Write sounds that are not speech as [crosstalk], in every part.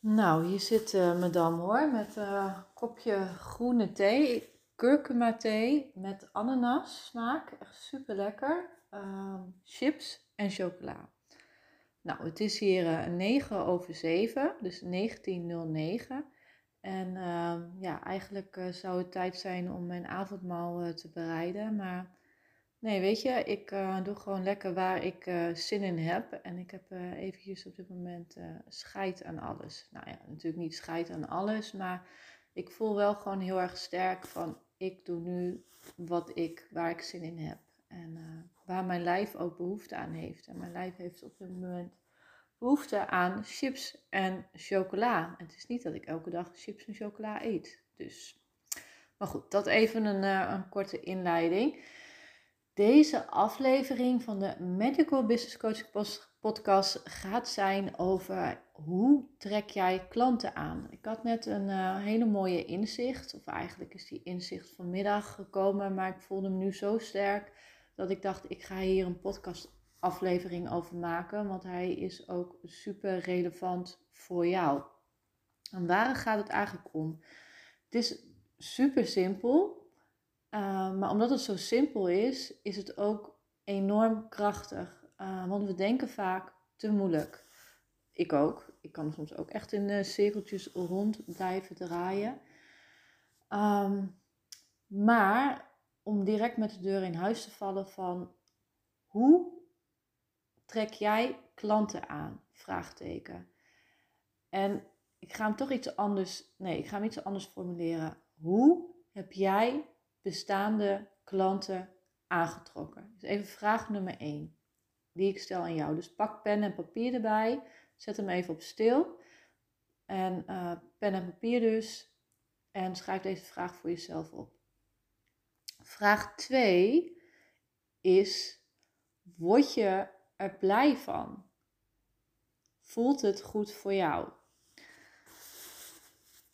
Nou, hier zit uh, madame hoor, met een uh, kopje groene thee, kurkuma thee met ananas smaak, echt super lekker. Uh, chips en chocola. Nou, het is hier uh, 9 over 7, dus 1909. En ehm, ja, eigenlijk zou het tijd zijn om mijn avondmaal te bereiden. Maar nee, weet je, ik uh, doe gewoon lekker waar ik zin in heb. En ik heb eventjes op dit moment scheid aan alles. Nou ja, natuurlijk niet scheid aan alles, maar ik voel wel gewoon heel erg sterk van ik doe nu wat ik, waar ik zin in heb. En waar mijn lijf ook behoefte aan heeft. En mijn lijf heeft op dit moment behoefte aan chips en chocola. Het is niet dat ik elke dag chips en chocola eet. Dus. Maar goed, dat even een, uh, een korte inleiding. Deze aflevering van de Medical Business Coaching Podcast gaat zijn over hoe trek jij klanten aan. Ik had net een uh, hele mooie inzicht, of eigenlijk is die inzicht vanmiddag gekomen, maar ik voelde me nu zo sterk dat ik dacht: ik ga hier een podcast aflevering over maken, want hij is ook super relevant voor jou. En waar gaat het eigenlijk om? Het is super simpel, uh, maar omdat het zo simpel is, is het ook enorm krachtig. Uh, want we denken vaak te moeilijk. Ik ook. Ik kan soms ook echt in uh, cirkeltjes rond blijven draaien. Um, maar om direct met de deur in huis te vallen van hoe trek jij klanten aan? Vraagteken. En ik ga hem toch iets anders, nee, ik ga hem iets anders formuleren. Hoe heb jij bestaande klanten aangetrokken? Dus even vraag nummer 1, die ik stel aan jou. Dus pak pen en papier erbij, zet hem even op stil. En uh, pen en papier dus. En schrijf deze vraag voor jezelf op. Vraag 2 is: word je er blij van? Voelt het goed voor jou?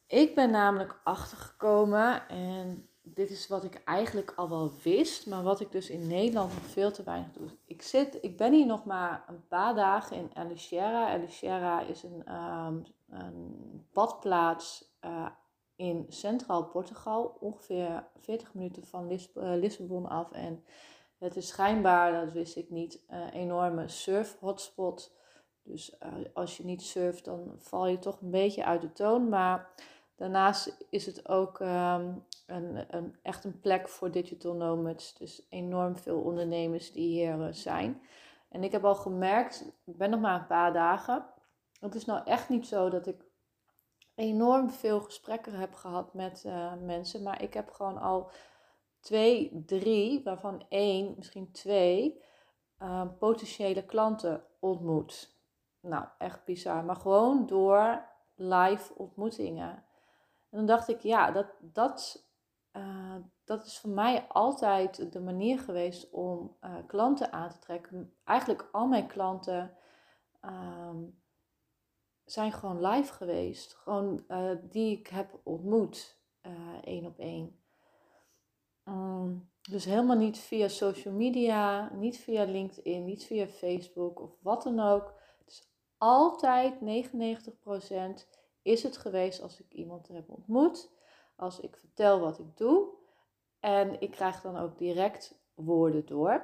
Ik ben namelijk achtergekomen en dit is wat ik eigenlijk al wel wist, maar wat ik dus in Nederland nog veel te weinig doe. Ik, zit, ik ben hier nog maar een paar dagen in Alixera. Alixera is een, um, een badplaats uh, in Centraal Portugal, ongeveer 40 minuten van uh, Lissabon af. En het is schijnbaar, dat wist ik niet, een enorme surf-hotspot. Dus als je niet surft, dan val je toch een beetje uit de toon. Maar daarnaast is het ook um, een, een, echt een plek voor digital nomads. Dus enorm veel ondernemers die hier uh, zijn. En ik heb al gemerkt, ik ben nog maar een paar dagen. Het is nou echt niet zo dat ik enorm veel gesprekken heb gehad met uh, mensen. Maar ik heb gewoon al twee, drie, waarvan één, misschien twee, uh, potentiële klanten ontmoet. Nou, echt bizar. Maar gewoon door live ontmoetingen. En dan dacht ik, ja, dat, dat, uh, dat is voor mij altijd de manier geweest om uh, klanten aan te trekken. Eigenlijk al mijn klanten um, zijn gewoon live geweest. Gewoon die ik heb ontmoet, één op één. Um, dus helemaal niet via social media, niet via LinkedIn, niet via Facebook of wat dan ook. Het is altijd 99% is het geweest als ik iemand heb ontmoet, als ik vertel wat ik doe. En ik krijg dan ook direct woorden door.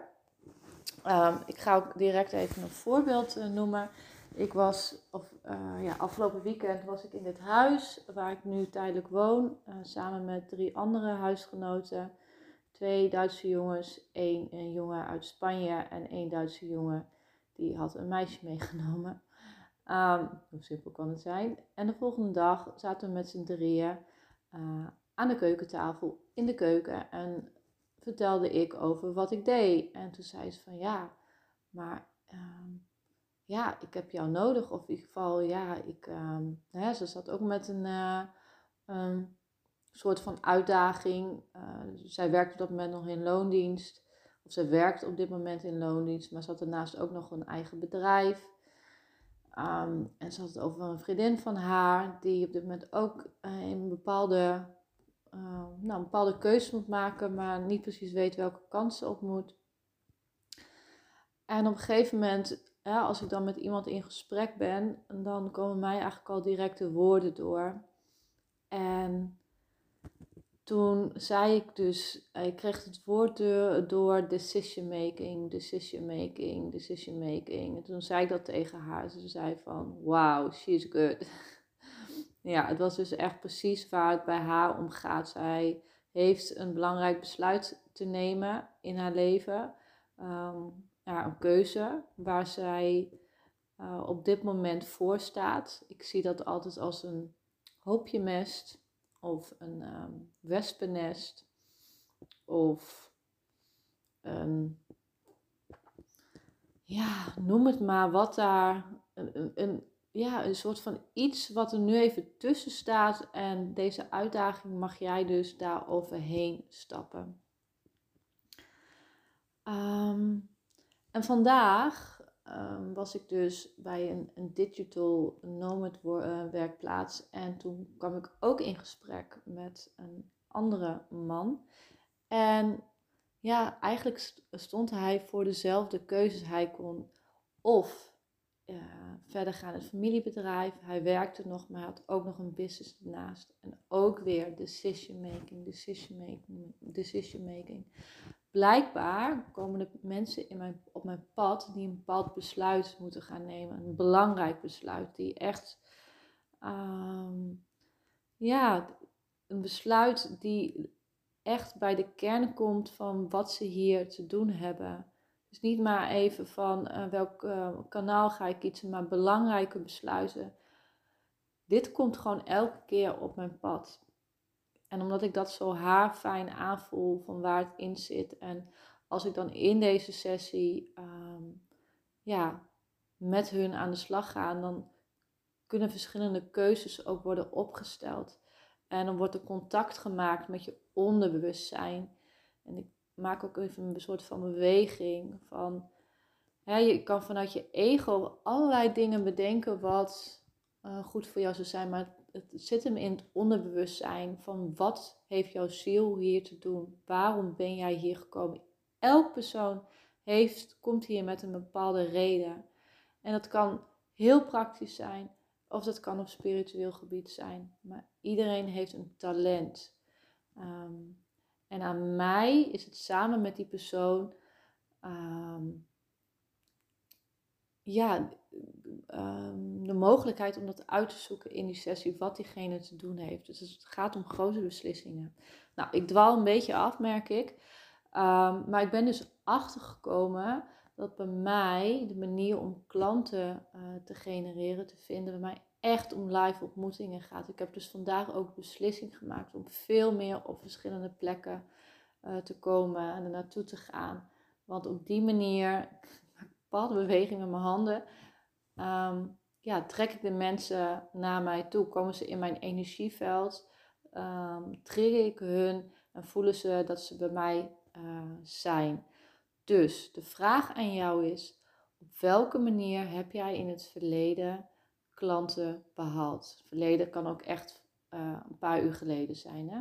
Um, ik ga ook direct even een voorbeeld uh, noemen. Ik was, of, uh, ja, afgelopen weekend was ik in dit huis waar ik nu tijdelijk woon, uh, samen met drie andere huisgenoten twee Duitse jongens, één een jongen uit Spanje en één Duitse jongen die had een meisje meegenomen. Um, hoe simpel kan het zijn? En de volgende dag zaten we met z'n drieën uh, aan de keukentafel in de keuken en vertelde ik over wat ik deed. En toen zei ze van ja, maar ehm, ja, ik heb jou nodig. Of in ieder geval, ja, ik, ehm, ze zat ook met een, een soort van uitdaging. Uh, zij werkte op dat moment nog in loondienst. Of zij werkt op dit moment in loondienst, maar ze had daarnaast ook nog een eigen bedrijf. Um, en ze had het over een vriendin van haar, die op dit moment ook uh, in bepaalde, uh, nou, een bepaalde keuze moet maken, maar niet precies weet welke kant ze op moet. En op een gegeven moment, als ik dan met iemand in gesprek ben, dan komen mij eigenlijk al directe woorden door. En toen zei ik dus, eh, ik kreeg het woord door, decision making, decision making, decision making. En toen zei ik dat tegen haar. Ze zei van, wow, she's good. [laughs] ja, het was dus echt precies waar het bij haar om gaat. Zij heeft een belangrijk besluit te nemen in haar leven. Ehm, ja, een keuze waar zij uh, op dit moment voor staat. Ik zie dat altijd als een hoopje mest of een um, wespennest of een, ja, noem het maar wat daar, een, een, ja, een soort van iets wat er nu even tussen staat en deze uitdaging mag jij dus daar overheen stappen. Um, en vandaag um, was ik dus bij een, een digital nomad uh, werkplaats. En toen kwam ik ook in gesprek met een andere man. En ja, eigenlijk stond hij voor dezelfde keuzes. Hij kon of uh, verder gaan in het familiebedrijf. Hij werkte nog, maar had ook nog een business ernaast. En ook weer decision making, decision making, decision making blijkbaar komen er mensen in mijn, op mijn pad die een bepaald besluit moeten gaan nemen. Een belangrijk besluit die echt, ehm, ja, een besluit die echt bij de kern komt van wat ze hier te doen hebben. Dus niet maar even van uh, welk uh, kanaal ga ik kiezen, maar belangrijke besluiten. Dit komt gewoon elke keer op mijn pad. En omdat ik dat zo haarfijn aanvoel van waar het in zit. En als ik dan in deze sessie ehm, ja, met hun aan de slag ga, dan kunnen verschillende keuzes ook worden opgesteld. En dan wordt er contact gemaakt met je onderbewustzijn. En ik maak ook even een soort van beweging van. Je kan vanuit je ego allerlei dingen bedenken wat uh, goed voor jou zou zijn, maar het zit hem in het onderbewustzijn van wat heeft jouw ziel hier te doen? Waarom ben jij hier gekomen? Elk persoon heeft, komt hier met een bepaalde reden. En dat kan heel praktisch zijn, of dat kan op spiritueel gebied zijn. Maar iedereen heeft een talent. Ehm, en aan mij is het samen met die persoon ehm, ja, Ehm, de mogelijkheid om dat uit te zoeken in die sessie, wat diegene te doen heeft. Dus het gaat om grote beslissingen. Nou, ik dwaal een beetje af, merk ik. Ehm, maar ik ben dus achtergekomen dat bij mij de manier om klanten uh, te genereren, te vinden, bij mij echt om live ontmoetingen gaat. Ik heb dus vandaag ook beslissing gemaakt om veel meer op verschillende plekken uh, te komen en er naartoe te gaan. Want op die manier, [laughs] ik maak bepaalde bewegingen met mijn handen, um, ja, trek ik de mensen naar mij toe? Komen ze in mijn energieveld? Um, trigger ik hun en voelen ze dat ze bij mij uh, zijn? Dus de vraag aan jou is: op welke manier heb jij in het verleden klanten behaald? Het verleden kan ook echt uh, een paar uur geleden zijn. Hè?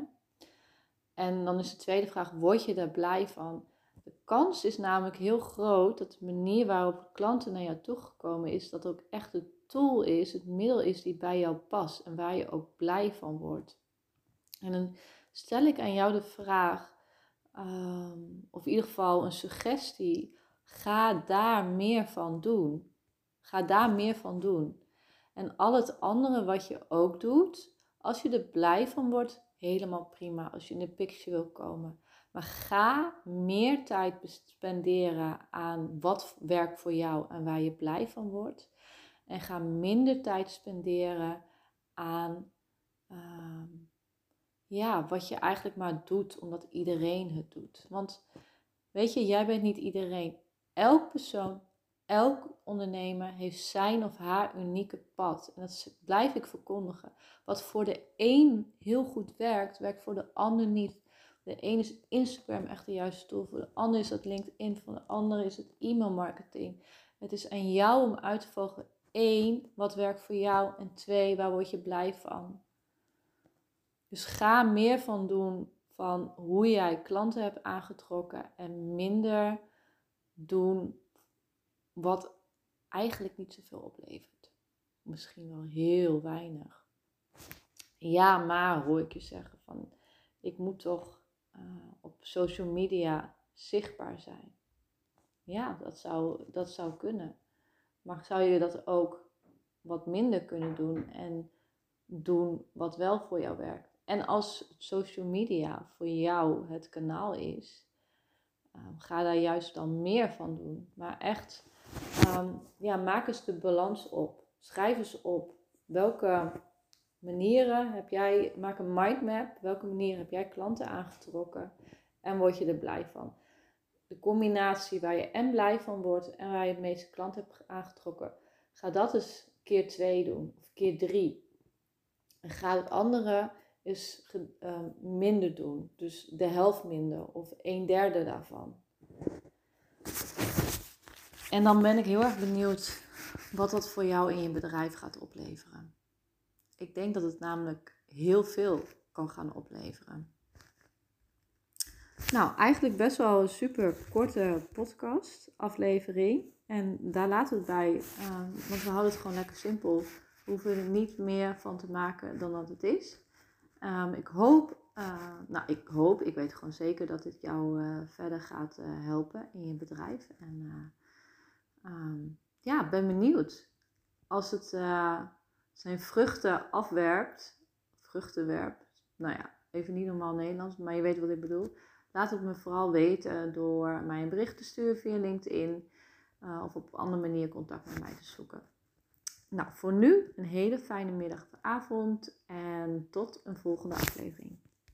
En dan is de tweede vraag: word je daar blij van? De kans is namelijk heel groot dat de manier waarop klanten naar jou toegekomen is, dat ook echt het tool is, het middel is die bij jou past en waar je ook blij van wordt. En dan stel ik aan jou de vraag, ehm, of in ieder geval een suggestie, ga daar meer van doen. Ga daar meer van doen. En al het andere wat je ook doet, als je er blij van wordt, helemaal prima. Als je in de picture wil komen. Maar ga meer tijd spenderen aan wat werkt voor jou en waar je blij van wordt. En ga minder tijd spenderen aan uh, ja, wat je eigenlijk maar doet omdat iedereen het doet. Want weet je, jij bent niet iedereen. Elk persoon elk ondernemer heeft zijn of haar unieke pad. En dat blijf ik verkondigen. Wat voor de een heel goed werkt, werkt voor de ander niet. De een is Instagram echt de juiste tool, voor de ander is het LinkedIn, voor de ander is het e-mail marketing. Het is aan jou om uit te volgen één, wat werkt voor jou en twee, waar word je blij van. Dus ga meer van doen van hoe jij klanten hebt aangetrokken en minder doen wat eigenlijk niet zoveel oplevert. Misschien wel heel weinig. Ja, maar hoor ik je zeggen van ik moet toch uh, op social media zichtbaar zijn. Ja, dat zou, dat zou kunnen. Maar zou je dat ook wat minder kunnen doen en doen wat wel voor jou werkt? En als social media voor jou het kanaal is, um, ga daar juist dan meer van doen. Maar echt, um, ja, maak eens de balans op. Schrijf eens op welke manieren heb jij, maak een mindmap. Welke manieren heb jij klanten aangetrokken en word je er blij van? De combinatie waar je en blij van wordt en waar je het meeste klanten hebt aangetrokken, ga dat eens keer twee doen of keer drie. En ga het andere is uh, minder doen. Dus de helft minder of een derde daarvan. En dan ben ik heel erg benieuwd wat dat voor jou in je bedrijf gaat opleveren. Ik denk dat het namelijk heel veel kan gaan opleveren. Nou, eigenlijk best wel een super korte podcast aflevering. En daar laten we het bij, uh, want we houden het gewoon lekker simpel. We hoeven er niet meer van te maken dan dat het is. Um, ik hoop, uh, nou ik hoop, ik weet gewoon zeker dat dit jou uh, verder gaat uh, helpen in je bedrijf. En um, ja, ben benieuwd. Als het zijn vruchten afwerpt, vruchten werpt, nou ja, even niet normaal Nederlands, maar je weet wat ik bedoel. Laat het me vooral weten door mij een bericht te sturen via LinkedIn of op een andere manier contact met mij te zoeken. Nou, voor nu een hele fijne middag of avond en tot een volgende aflevering.